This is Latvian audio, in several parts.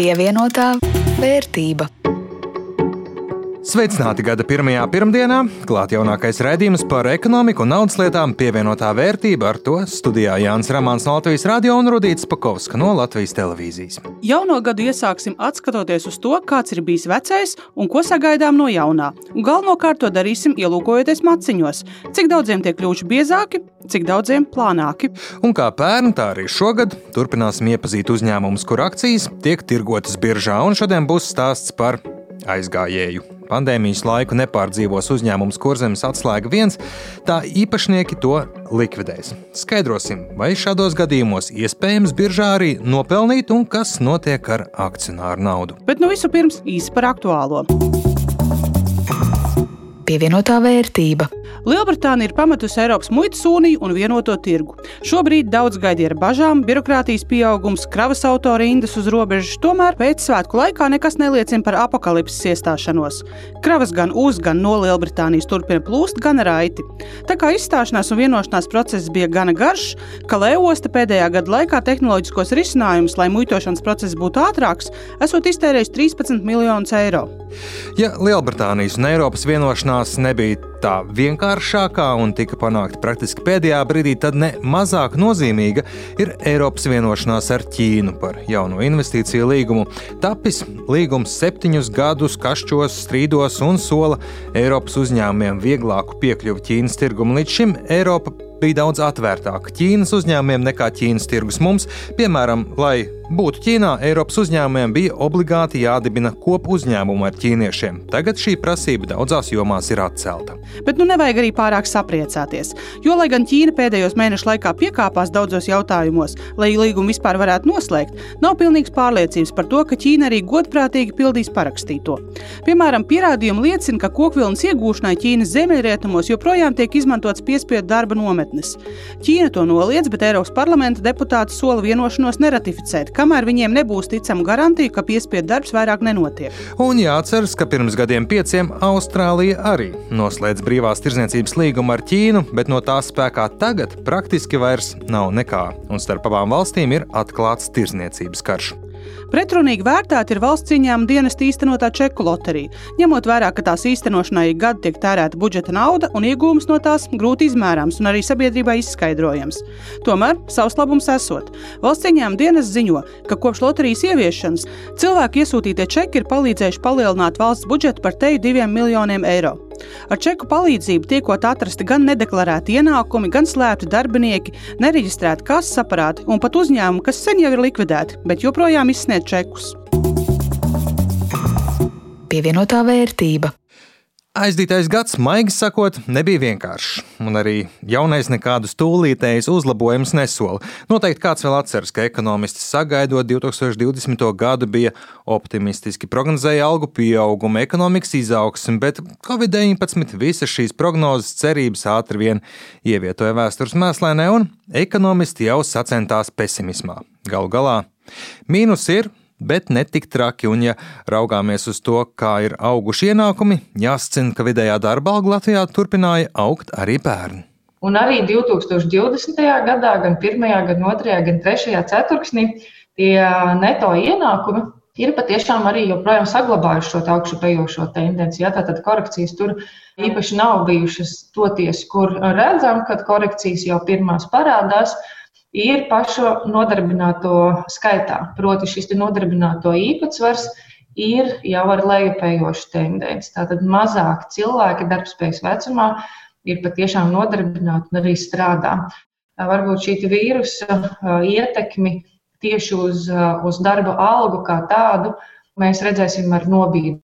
Pievienotā vērtība. Sveicināti gada pirmajā pirmdienā. Klāt jaunākais raidījums par ekonomiku un naudas lietām pievienotā vērtība. Ar to studijā Jānis Rāmāns no Latvijas radio un Rudīts Pakovska no Latvijas televīzijas. Jauno gadu iesāksim atskatoties uz to, kāds ir bijis vecais un ko sagaidām no jaunā. Un galvenokārt to darīsim ielūkojoties maciņos. Cik daudziem tie kļūši biezāki, cik daudziem plānāki. Un kā pērn, tā arī šogad turpināsim iepazīt uzņēmumus, kur akcijas tiek tirgotas biržā. Un šodien būs stāsts par aizgājēju Pandēmijas laiku nepārdzīvos uzņēmums Kurzemes atslēga viens, tā īpašnieki to likvidēs. Skaidrosim, vai šādos gadījumos iespējams biržā arī nopelnīt un kas notiek ar akcionāru naudu. Bet nu vispirms īsi par aktuālo. Pievienotā vērtība. Lielbritānija ir pametusi Eiropas muitas uniju un vienoto tirgu. Šobrīd daudz gaida ar bažām, birokrātijas pieaugums, kravas auto rindas uz robežas, tomēr pēc svētku laikā nekas neliecina par apakalipses iestāšanos. Kravas gan uz, gan no Lielbritānijas turpina plūst, gan raiti. Tā kā izstāšanās un vienošanās process bija gana garš, ka Lēosta pēdējā gada laikā tehnoloģiskos risinājumus, lai muitošanas process būtu ātrāks, esot iztērējis 13 miljonus eiro. Ja Lielbritānijas un Eiropas vienošanās nebija tā vienkāršākā un tika panākta praktiski pēdējā brīdī, tad ne mazāk nozīmīga ir Eiropas vienošanās ar Ķīnu par jauno investīciju līgumu. Tapis līgums septiņus gadus kašķos, strīdos un sola Eiropas uzņēmumiem vieglāku piekļuvi Ķīnas tirgumu. Līdz šim Eiropa bija daudz atvērtāka Ķīnas uzņēmumiem nekā Ķīnas tirgus mums, piemēram, lai būtu Ķīnā, Eiropas uzņēmumiem bija obligāti jādibina kopu uzņēmumu ar ķīniešiem. Tagad šī prasība daudzās jomās ir atcelta. Bet nu nevajag arī pārāk sapriecāties, jo, lai gan Ķīna pēdējos mēnešu laikā piekāpās daudzos jautājumos, lai līgumu vispār varētu noslēgt, nav pilnīgas pārliecības par to, ka Ķīna arī godprātīgi pildīs parakstīto. Piemēram, pierādījumi liecina, ka kokvilnas iegūšanai Ķīnas ziemeļrietumos joprojām tiek izmantots piespiedu darba nometnes. Ķīna to noliedz, bet Eiropas parlamenta deputāti sola vienošanos neratificēt kamēr viņiem nebūs ticama garantija, ka piespiedu darbs vairāk nenotiek. Un jāatceras, ka pirms gadiem pieciem Austrālija arī noslēdz brīvās tirdzniecības līgumu ar Ķīnu, bet no tās spēkā tagad praktiski vairs nav nekā, un starp abām valstīm ir atklāts tirdzniecības karš. Pretrunīgi vērtēta ir valsts ieņēmuma dienesta īstenotā čeku loterija, ņemot vērā, ka tās īstenošanai ik gadu tiek tērēta budžeta nauda un iegūms no tās grūti izmērāms un arī sabiedrībai izskaidrojams. Tomēr savs labums esot. Valsts ieņēmuma dienas ziņo, ka kopš loterijas ieviešanas cilvēku iesūtītie čeki ir palīdzējuši palielināt valsts budžetu par teju diviem miljoniem eiro. Ar čeku palīdzību tiekot atrasti gan nedeklarēti ienākumi, gan slēpti darbinieki, nereģistrēti kases aparāti un pat uzņēmumi, kas sen jau ir likvidēti, bet joprojām izsniedz čekus. Pievienotā vērtība. Aizdītais gads, maigi sakot, nebija vienkāršs, un arī jaunais nekādus tūlītējus uzlabojumus nesola. Noteikti kāds vēl atceras, ka ekonomisti sagaidot 2020. gadu bija optimistiski prognozēja algu pieaugumu, ekonomikas izaugsmu, bet Covid-19 visas šīs prognozes cerības ātri vien ievietoja vēstures mēslēnē, un ekonomisti jau sacentās pesimismā. Galu galā mīnus ir bet ne tik traki. Un, ja raugāmies uz to, kā ir auguši ienākumi, jāsacina, ka vidējā darba alga Latvijā turpināja augt arī pērn. Un arī 2020. gadā, gan 1., gan 2., gan 3. ceturksnī, tie neto ienākumi ir patiešām arī joprojām saglabājuši šo augšupejošo tendenci. Ja? Tātad korekcijas tur īpaši nav bijušas toties, kur redzam, kad korekcijas jau pirmās parādās ir pašu nodarbināto skaitā. Proti, šis nodarbināto īpatsvars ir jau ar lejupējošu tendenci. Tātad mazāk cilvēki darbspējas vecumā ir patiešām nodarbināti un arī strādā. Varbūt šī vīrusa ietekmi tieši uz, uz darba algu kā tādu mēs redzēsim ar nobīdi.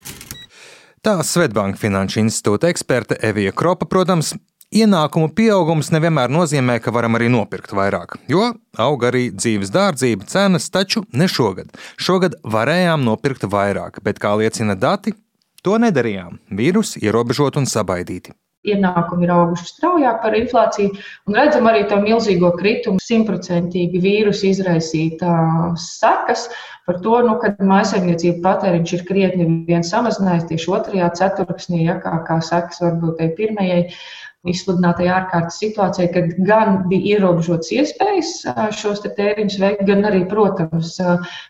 Tā Svetbanka Finanšu institūta eksperte Evija Kropa, protams, Ienākumu pieaugums nevienmēr nozīmē, ka varam arī nopirkt vairāk, jo aug arī dzīves dārdzība cenas, taču ne šogad. Šogad varējām nopirkt vairāk, bet, kā liecina dati, to nedarījām. Vīrus ierobežot un sabaidīti ienākumi ir auguši straujāk par inflāciju, un redzam arī to milzīgo kritumu, simtprocentīgi vīrusu izraisītās sekas. Par to, nu, ka maisaimniecība patēriņš ir krietni vien samazinājies tieši otrajā ceturksnī, ja kā, kā sekas varbūt tai pirmajai. Izsludinātajai ārkārtas situācijai, kad gan bija ierobežotas iespējas šos te tēriņus veikt, gan arī, protams,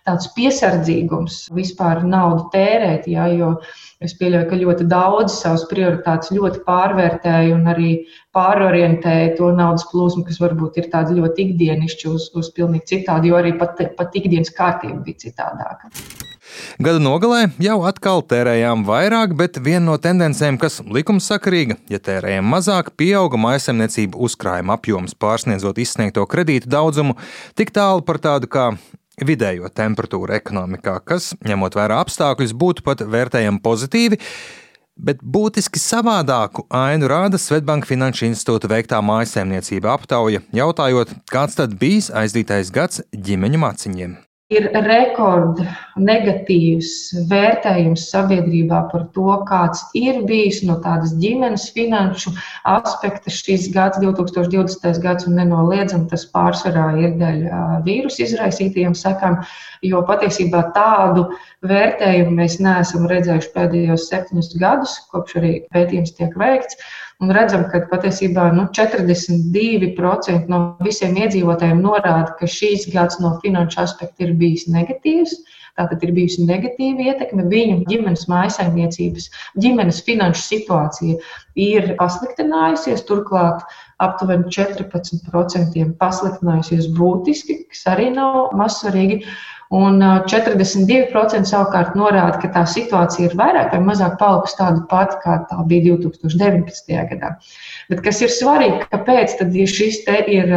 tāds piesardzīgums vispār naudu tērēt, jā, jo es pieļauju, ka ļoti daudz savas prioritātes ļoti pārvērtēja un arī pārorientēja to naudas plūsmu, kas varbūt ir tāda ļoti ikdienišķa uz, uz pilnīgi citādi, jo arī pat, pat ikdienas kārtība bija citādāka. Gada nogalē jau atkal tērējām vairāk, bet viena no tendencēm, kas likumsakarīga, ja tērējam mazāk, pieauga mājasemniecību uzkrājuma apjoms, pārsniedzot izsniegto kredītu daudzumu, tik tālu par tādu kā vidējo temperatūru ekonomikā, kas, ņemot vērā apstākļus, būtu pat vērtējami pozitīvi. Bet būtiski savādāku ainu rāda Svetbanka Finanšu institūta veiktā mājasēmniecība aptauja, jautājot, kāds tad bijis aizdītais gads ģimeņu maciņiem ir rekord negatīvs vērtējums sabiedrībā par to, kāds ir bijis no tādas ģimenes finanšu aspekta šis gads, 2020. gads, un nenoliedzami tas pārsvarā ir dēļ vīrusu izraisītajiem sekām, jo patiesībā tādu vērtējumu mēs neesam redzējuši pēdējos septiņus gadus, kopš arī pētījums tiek veikts. Un redzam, ka patiesībā nu, 42% no visiem iedzīvotājiem norāda, ka šīs gads no finanšu aspekta ir bijis negatīvs. Tātad ir bijusi negatīva ietekme. Viņu ģimenes mājasaimniecības, ģimenes finanšu situācija ir pasliktinājusies. Turklāt aptuveni 14% pasliktinājusies būtiski, kas arī nav mazsvarīgi. Un 42% savukārt norāda, ka tā situācija ir vairāk vai mazāk palikusi tāda pati, kā tā bija 2019. gadā. Bet kas ir svarīgi, kāpēc šis te ir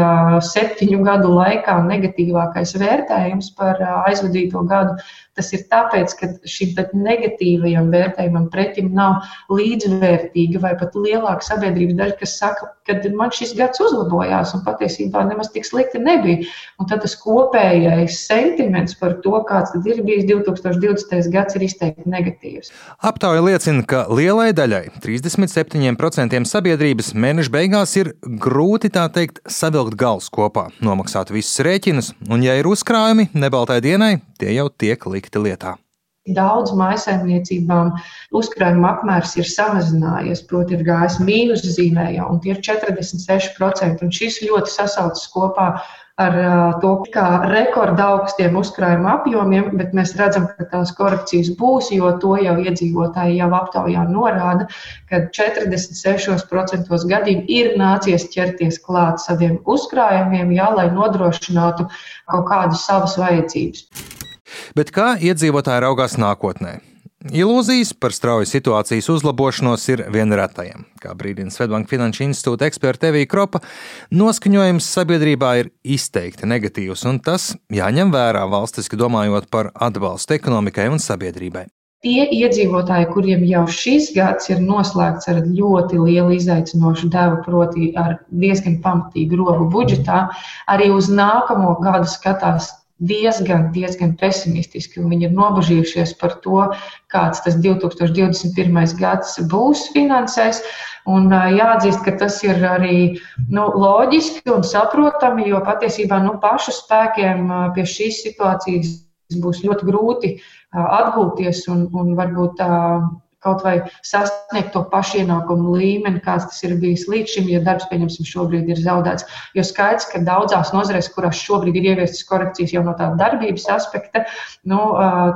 septiņu gadu laikā negatīvākais vērtējums par aizvadīto gadu? Tas ir tāpēc, ka šim negatīvajam vērtējumam pretim nav līdzvērtīga vai pat lielāka sabiedrības daļa, kas saka, ka man šis gads uzlabojās un patiesībā nemaz tik slikti nebija. Un tad tas kopējais sentiments par to, kāds ir bijis 2020. gads, ir izteikti negatīvs. Aptauja liecina, ka lielai daļai, 37% sabiedrības, mēneša beigās ir grūti tā teikt savilkt galus kopā, nomaksāt visus rēķinus, un, ja ir uzkrājumi nebaltai dienai, tie jau tiek likti lietā. Daudz maisaimniecībām uzkrājuma apmērs ir samazinājies, proti, ir gājis mīnus zīmē, jau, un tie ir 46%. Un šis ļoti sasaucas kopā ar to, kā rekorda augstiem uzkrājuma apjomiem, bet mēs redzam, ka tās korekcijas būs, jo to jau iedzīvotāji jau aptaujā norāda, ka 46% gadījumu ir nācies ķerties klāt saviem uzkrājumiem, jā, lai nodrošinātu kaut kādas savas vajadzības. Bet kā iedzīvotāji raugās nākotnē? Ilūzijas par strauju situācijas uzlabošanos ir viena retajiem. Kā brīdina Svetbanka Finanšu institūta eksperta Evija Kropa, noskaņojums sabiedrībā ir izteikti negatīvs, un tas jāņem vērā valstiski domājot par atbalstu ekonomikai un sabiedrībai. Tie iedzīvotāji, kuriem jau šis gads ir noslēgts ar ļoti lielu izaicinošu devu, proti, ar diezgan pamatīgu robu budžetā, arī uz nākamo gadu skatās diezgan, diezgan pesimistiski. Viņi ir nobažījušies par to, kāds tas 2021. gads būs finansēs. Un jāatzīst, ka tas ir arī nu, loģiski un saprotami, jo patiesībā nu, pašu spēkiem pie šīs situācijas būs ļoti grūti atgūties un, un varbūt kaut vai sasniegt to pašu ienākumu līmeni, kāds tas ir bijis līdz šim, ja darbs, pieņemsim, šobrīd ir zaudēts. Jo skaidrs, ka daudzās nozarēs, kurās šobrīd ir ieviestas korekcijas jau no tāda darbības aspekta, nu,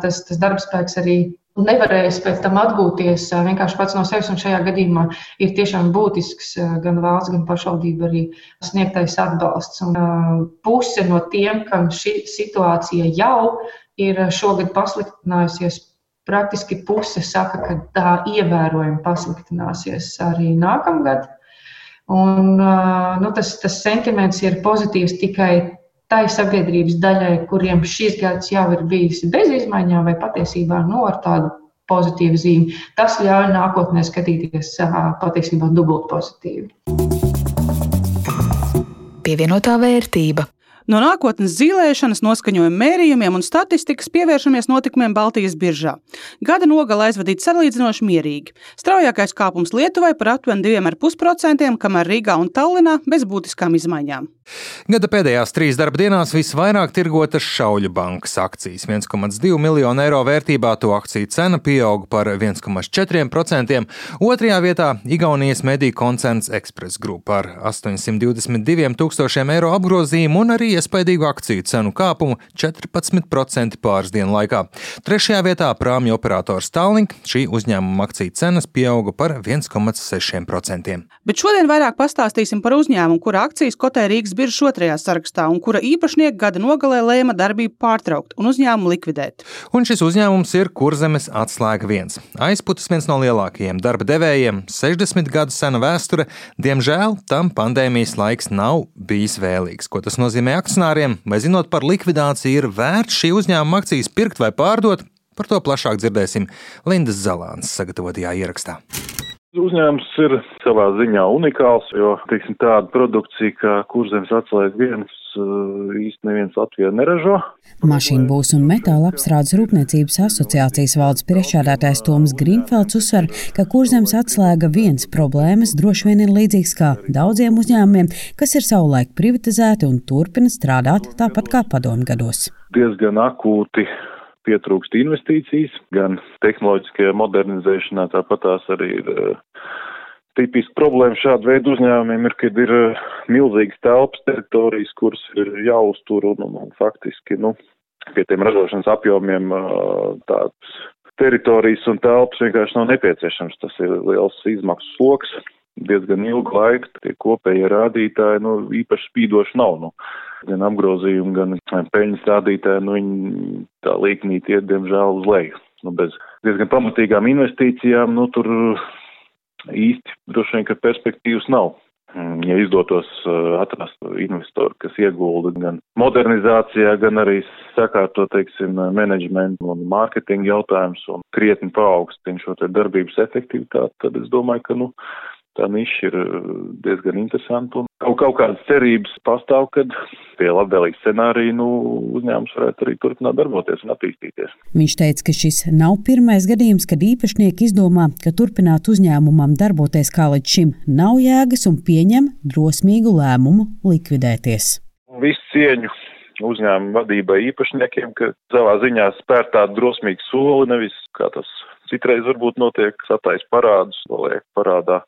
tas, tas darbspēks arī nevarēs pēc tam atgūties vienkārši pats no sevis. Un šajā gadījumā ir tiešām būtisks gan valsts, gan pašvaldība arī sniegtais atbalsts. Un puse no tiem, kam šī situācija jau ir šogad pasliktinājusies, praktiski puse saka, ka tā ievērojami pasliktināsies arī nākamgad. Un, nu, tas, tas sentiments ir pozitīvs tikai tai sabiedrības daļai, kuriem šis gads jau ir bijis bez izmaiņām, vai patiesībā nu, ar tādu pozitīvu zīmi. Tas ļauj nākotnē skatīties patiesībā dubult pozitīvi. Pievienotā vērtība. No nākotnes zīmēšanas, noskaņojuma mērījumiem un statistikas pievēršamies notikumiem Baltijas biržā. Gada nogala aizvadīta salīdzinoši mierīgi. Straujākais kāpums Lietuvai par aptuveni 2,5%, kamēr Rīgā un Tallinā bez būtiskām izmaiņām. Gada pēdējās trīs darba dienās visvairāk tirgotas Šauļu bankas akcijas. 1,2 miljonu eiro vērtībā to akciju cena pieauga par 1,4%. Otrajā vietā Igaunijas mediju koncerns Express Group ar 822 tūkstošiem eiro apgrozījumu un arī iespaidīgu akciju cenu kāpumu 14% pāris dienu laikā. Trešajā vietā prāmju operators Stalink šī uzņēmuma akciju cenas pieauga par 1,6%. Bet šodien vairāk pastāstīsim par uzņēmumu, kura akcijas kotē Rīgas biržas otrajā sarakstā un kura īpašnieki gada nogalē lēma darbību pārtraukt un uzņēmumu likvidēt. Un šis uzņēmums ir Kurzemes atslēga viens. Aizputas viens no lielākajiem darba devējiem, 60 gadu sena vēsture. Diemžēl tam pandēmijas laiks nav bijis vēlīgs. Ko tas nozīmē akcionāriem? Vai zinot par likvidāciju, ir vērts šī uzņēmuma akcijas pirkt vai pārdot? Par to plašāk dzirdēsim Lindas Zalānas sagatavotajā ierakstā. Uzņēmums ir savā ziņā unikāls, jo, teiksim, tāda produkcija, kā kurzemes atslēga viens, uh, īsti neviens Latvijā neražo. Mašīnu būs un metāla apstrādes rūpniecības asociācijas valdes priekšādātājs Toms Grīnfelds uzsver, ka kurzemes atslēga viens problēmas droši vien ir līdzīgs kā daudziem uzņēmumiem, kas ir savulaik privatizēti un turpina strādāt tāpat kā padomju gados. Diezgan akūti pietrūkst investīcijas, gan tehnoloģiskajā modernizēšanā, tāpat tās arī ir uh, tipiski problēma šāda veida uzņēmumiem ir, kad ir uh, milzīgas telpas teritorijas, kuras ir jāuztur un, un, un faktiski, nu, pie tiem ražošanas apjomiem uh, tāds teritorijas un telpas vienkārši nav nepieciešams. Tas ir liels izmaksu sloks, diezgan ilgu laiku, tie kopējie rādītāji, nu, īpaši spīdoši nav. Nu gan apgrozījumi, gan peļņas rādītāji, nu, viņi tā līknīt iet, diemžēl, uz leju. Nu, bez diezgan pamatīgām investīcijām, nu, tur īsti droši vien, ka perspektīvas nav. Mm, ja izdotos uh, atrast investoru, kas iegulda gan modernizācijā, gan arī sakārto, teiksim, menedžmentu un mārketinga jautājums un krietni paaugstina šo darbības efektivitāti, tad es domāju, ka, nu, tā niša ir uh, diezgan interesanta un kaut, kaut kādas cerības pastāv, kad pie labvēlīga scenārija nu, uzņēmums varētu arī turpināt darboties un attīstīties. Viņš teica, ka šis nav pirmais gadījums, kad īpašnieki izdomā, ka turpināt uzņēmumam darboties kā līdz šim nav jēgas un pieņem drosmīgu lēmumu likvidēties. Visu cieņu uzņēmuma vadībai īpašniekiem, ka savā ziņā spēr tādu drosmīgu soli, nevis kā tas citreiz varbūt notiek, satais parādus, liek parādā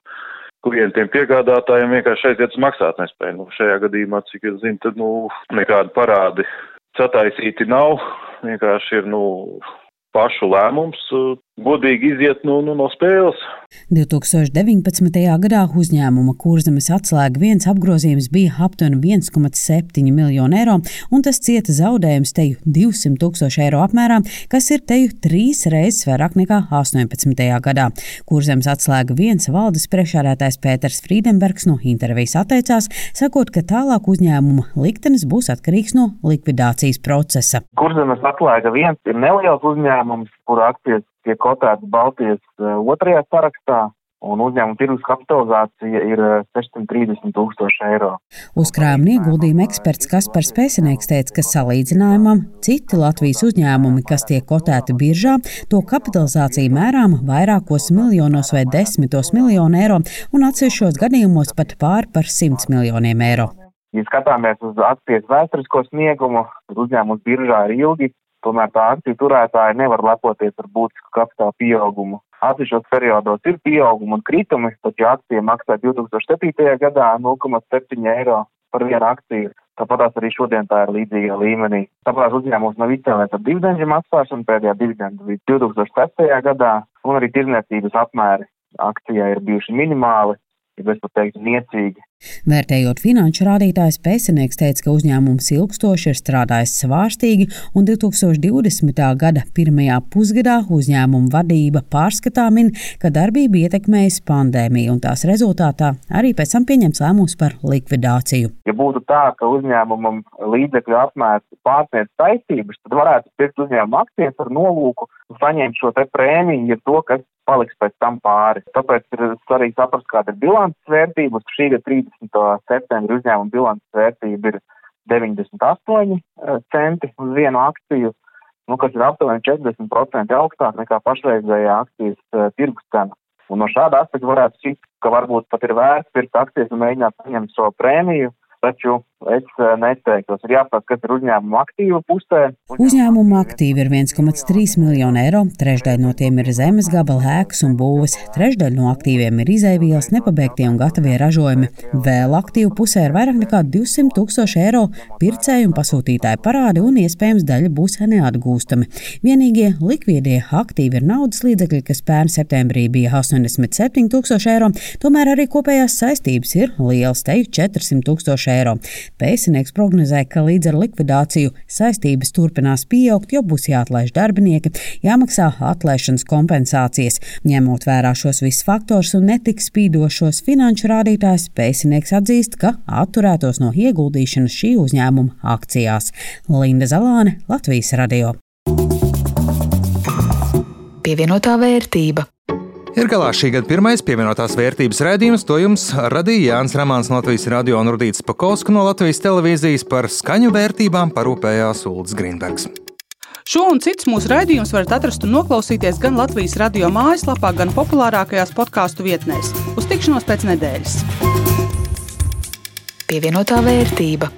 klientiem, piegādātājiem vienkārši aiziet uz maksātnespēju. Nu, šajā gadījumā, cik es zinu, tad, nu, nekādi parādi sataisīti nav. Vienkārši ir, nu, pašu lēmums godīgi iziet no, no, no spēles. 2019. gadā uzņēmuma kurzemes atslēga viens apgrozījums bija aptuveni 1,7 miljonu eiro, un tas cieta zaudējums teju 200 tūkstoši eiro apmērā, kas ir teju trīs reizes vairāk nekā 18. gadā. Kurzemes atslēga viens valdes priekšārētājs Pēters Friedenbergs no intervijas atteicās, sakot, ka tālāk uzņēmuma liktenis būs atkarīgs no likvidācijas procesa. Kurzemes atslēga viens ir neliels uzņēmums, kura akcijas tiek kotēts Baltijas eh, otrajā sarakstā. Un uzņēmuma tirgus kapitalizācija ir 630 eh, tūkstoši eiro. Uzkrājuma ieguldījuma eksperts Kaspars Pēcinieks teica, ka salīdzinājumam citi Latvijas uzņēmumi, kas tiek kotēti biržā, to kapitalizāciju mērām vairākos miljonos vai desmitos miljonu eiro un atsevišķos gadījumos pat pāri par 100 miljoniem eiro. Ja skatāmies uz akcijas vēsturisko sniegumu, tad uzņēmums biržā ir ilgi Tomēr tā akciju turētāji nevar lepoties ar būtisku kapitāla pieaugumu. Atsevišķos periodos ir pieaugumi un kritumi, pat ja akcija maksā 2007. gadā 0,7 eiro par vienu akciju. Tāpat arī šodien tā ir līdzīga līmenī. Tāpēc uzņēmums nav izcēlēts ar dividendžu maksāšanu pēdējā dividenda bija 2006. gadā, un arī tirniecības apmēri akcijai ir bijuši minimāli, ja es pat teiktu niecīgi. Vērtējot finanšu rādītājus, pēcinieks teica, ka uzņēmums ilgstoši ir strādājis svārstīgi, un 2020. gada pirmajā pusgadā uzņēmuma vadība pārskatā min, ka darbība ietekmējas pandēmija, un tās rezultātā arī pēc tam pieņems lēmums par likvidāciju. Ja būtu tā, ka uzņēmumam līdzekļu apmērs pārsniedz saistības, tad varētu pirkt uzņēmuma akcijas ar nolūku saņemt šo prēmiju, ja to, kas paliks pēc tam pāri. Tāpēc ir svarīgi saprast, kāda ir bilances vērtība. Uz šī gada 30. Septembra uzņēmuma bilances vērtība ir 98 eh, centi uz vienu akciju, nu, kas ir aptuveni 40% augstāk nekā pašreizējā akcijas uh, tirgus cena. Un no šāda aspekta varētu šķist, ka varbūt pat ir vērts pirkt akcijas un mēģināt saņemt šo prēmiju, taču es eh, neteiktu, ir jāpasaka, kas ir uzņēmuma aktīva pusē. Uzņēmuma aktīvi ir 1,3 miljonu eiro, trešdaļa no tiem ir zemes gabala ēkas un būves, trešdaļa no aktīviem ir izēvielas, nepabeigtie un gatavie ražojumi. Vēl aktīvu pusē ir vairāk nekā 200 tūkstoši eiro pircēju un pasūtītāju parādi, un iespējams daļa būs neatgūstami. Vienīgie likvidie aktīvi ir naudas līdzekļi, kas pērn septembrī bija 87 tūkstoši eiro, tomēr arī kopējās saistības ir lielas, teju 400 tūkstoši eiro. Pēcinieks prognozē, ka līdz ar likvidāciju saistības turpinās pieaugt, jo būs jāatlaiž darbinieki, jāmaksā atlaišanas kompensācijas. Ņemot vērā šos visus faktors un netik spīdošos finanšu rādītājus, pēcinieks atzīst, ka atturētos no ieguldīšanas šī uzņēmuma akcijās. Linda Zalāne, Latvijas radio. Pievienotā vērtība. Ir galā šī gada pirmais pievienotās vērtības rādījums. To jums radīja Jānis Rāmāns no Latvijas radio un Rudīts Pakovska no Latvijas televīzijas par skaņu vērtībām parūpējās Ulrichs Grīnbergs. Šo un citus mūsu raidījumus varat atrast un noklausīties gan Latvijas radio mājaslapā, gan populārākajās podkāstu vietnēs. Uz tikšanos pēc nedēļas! Pievienotā vērtība.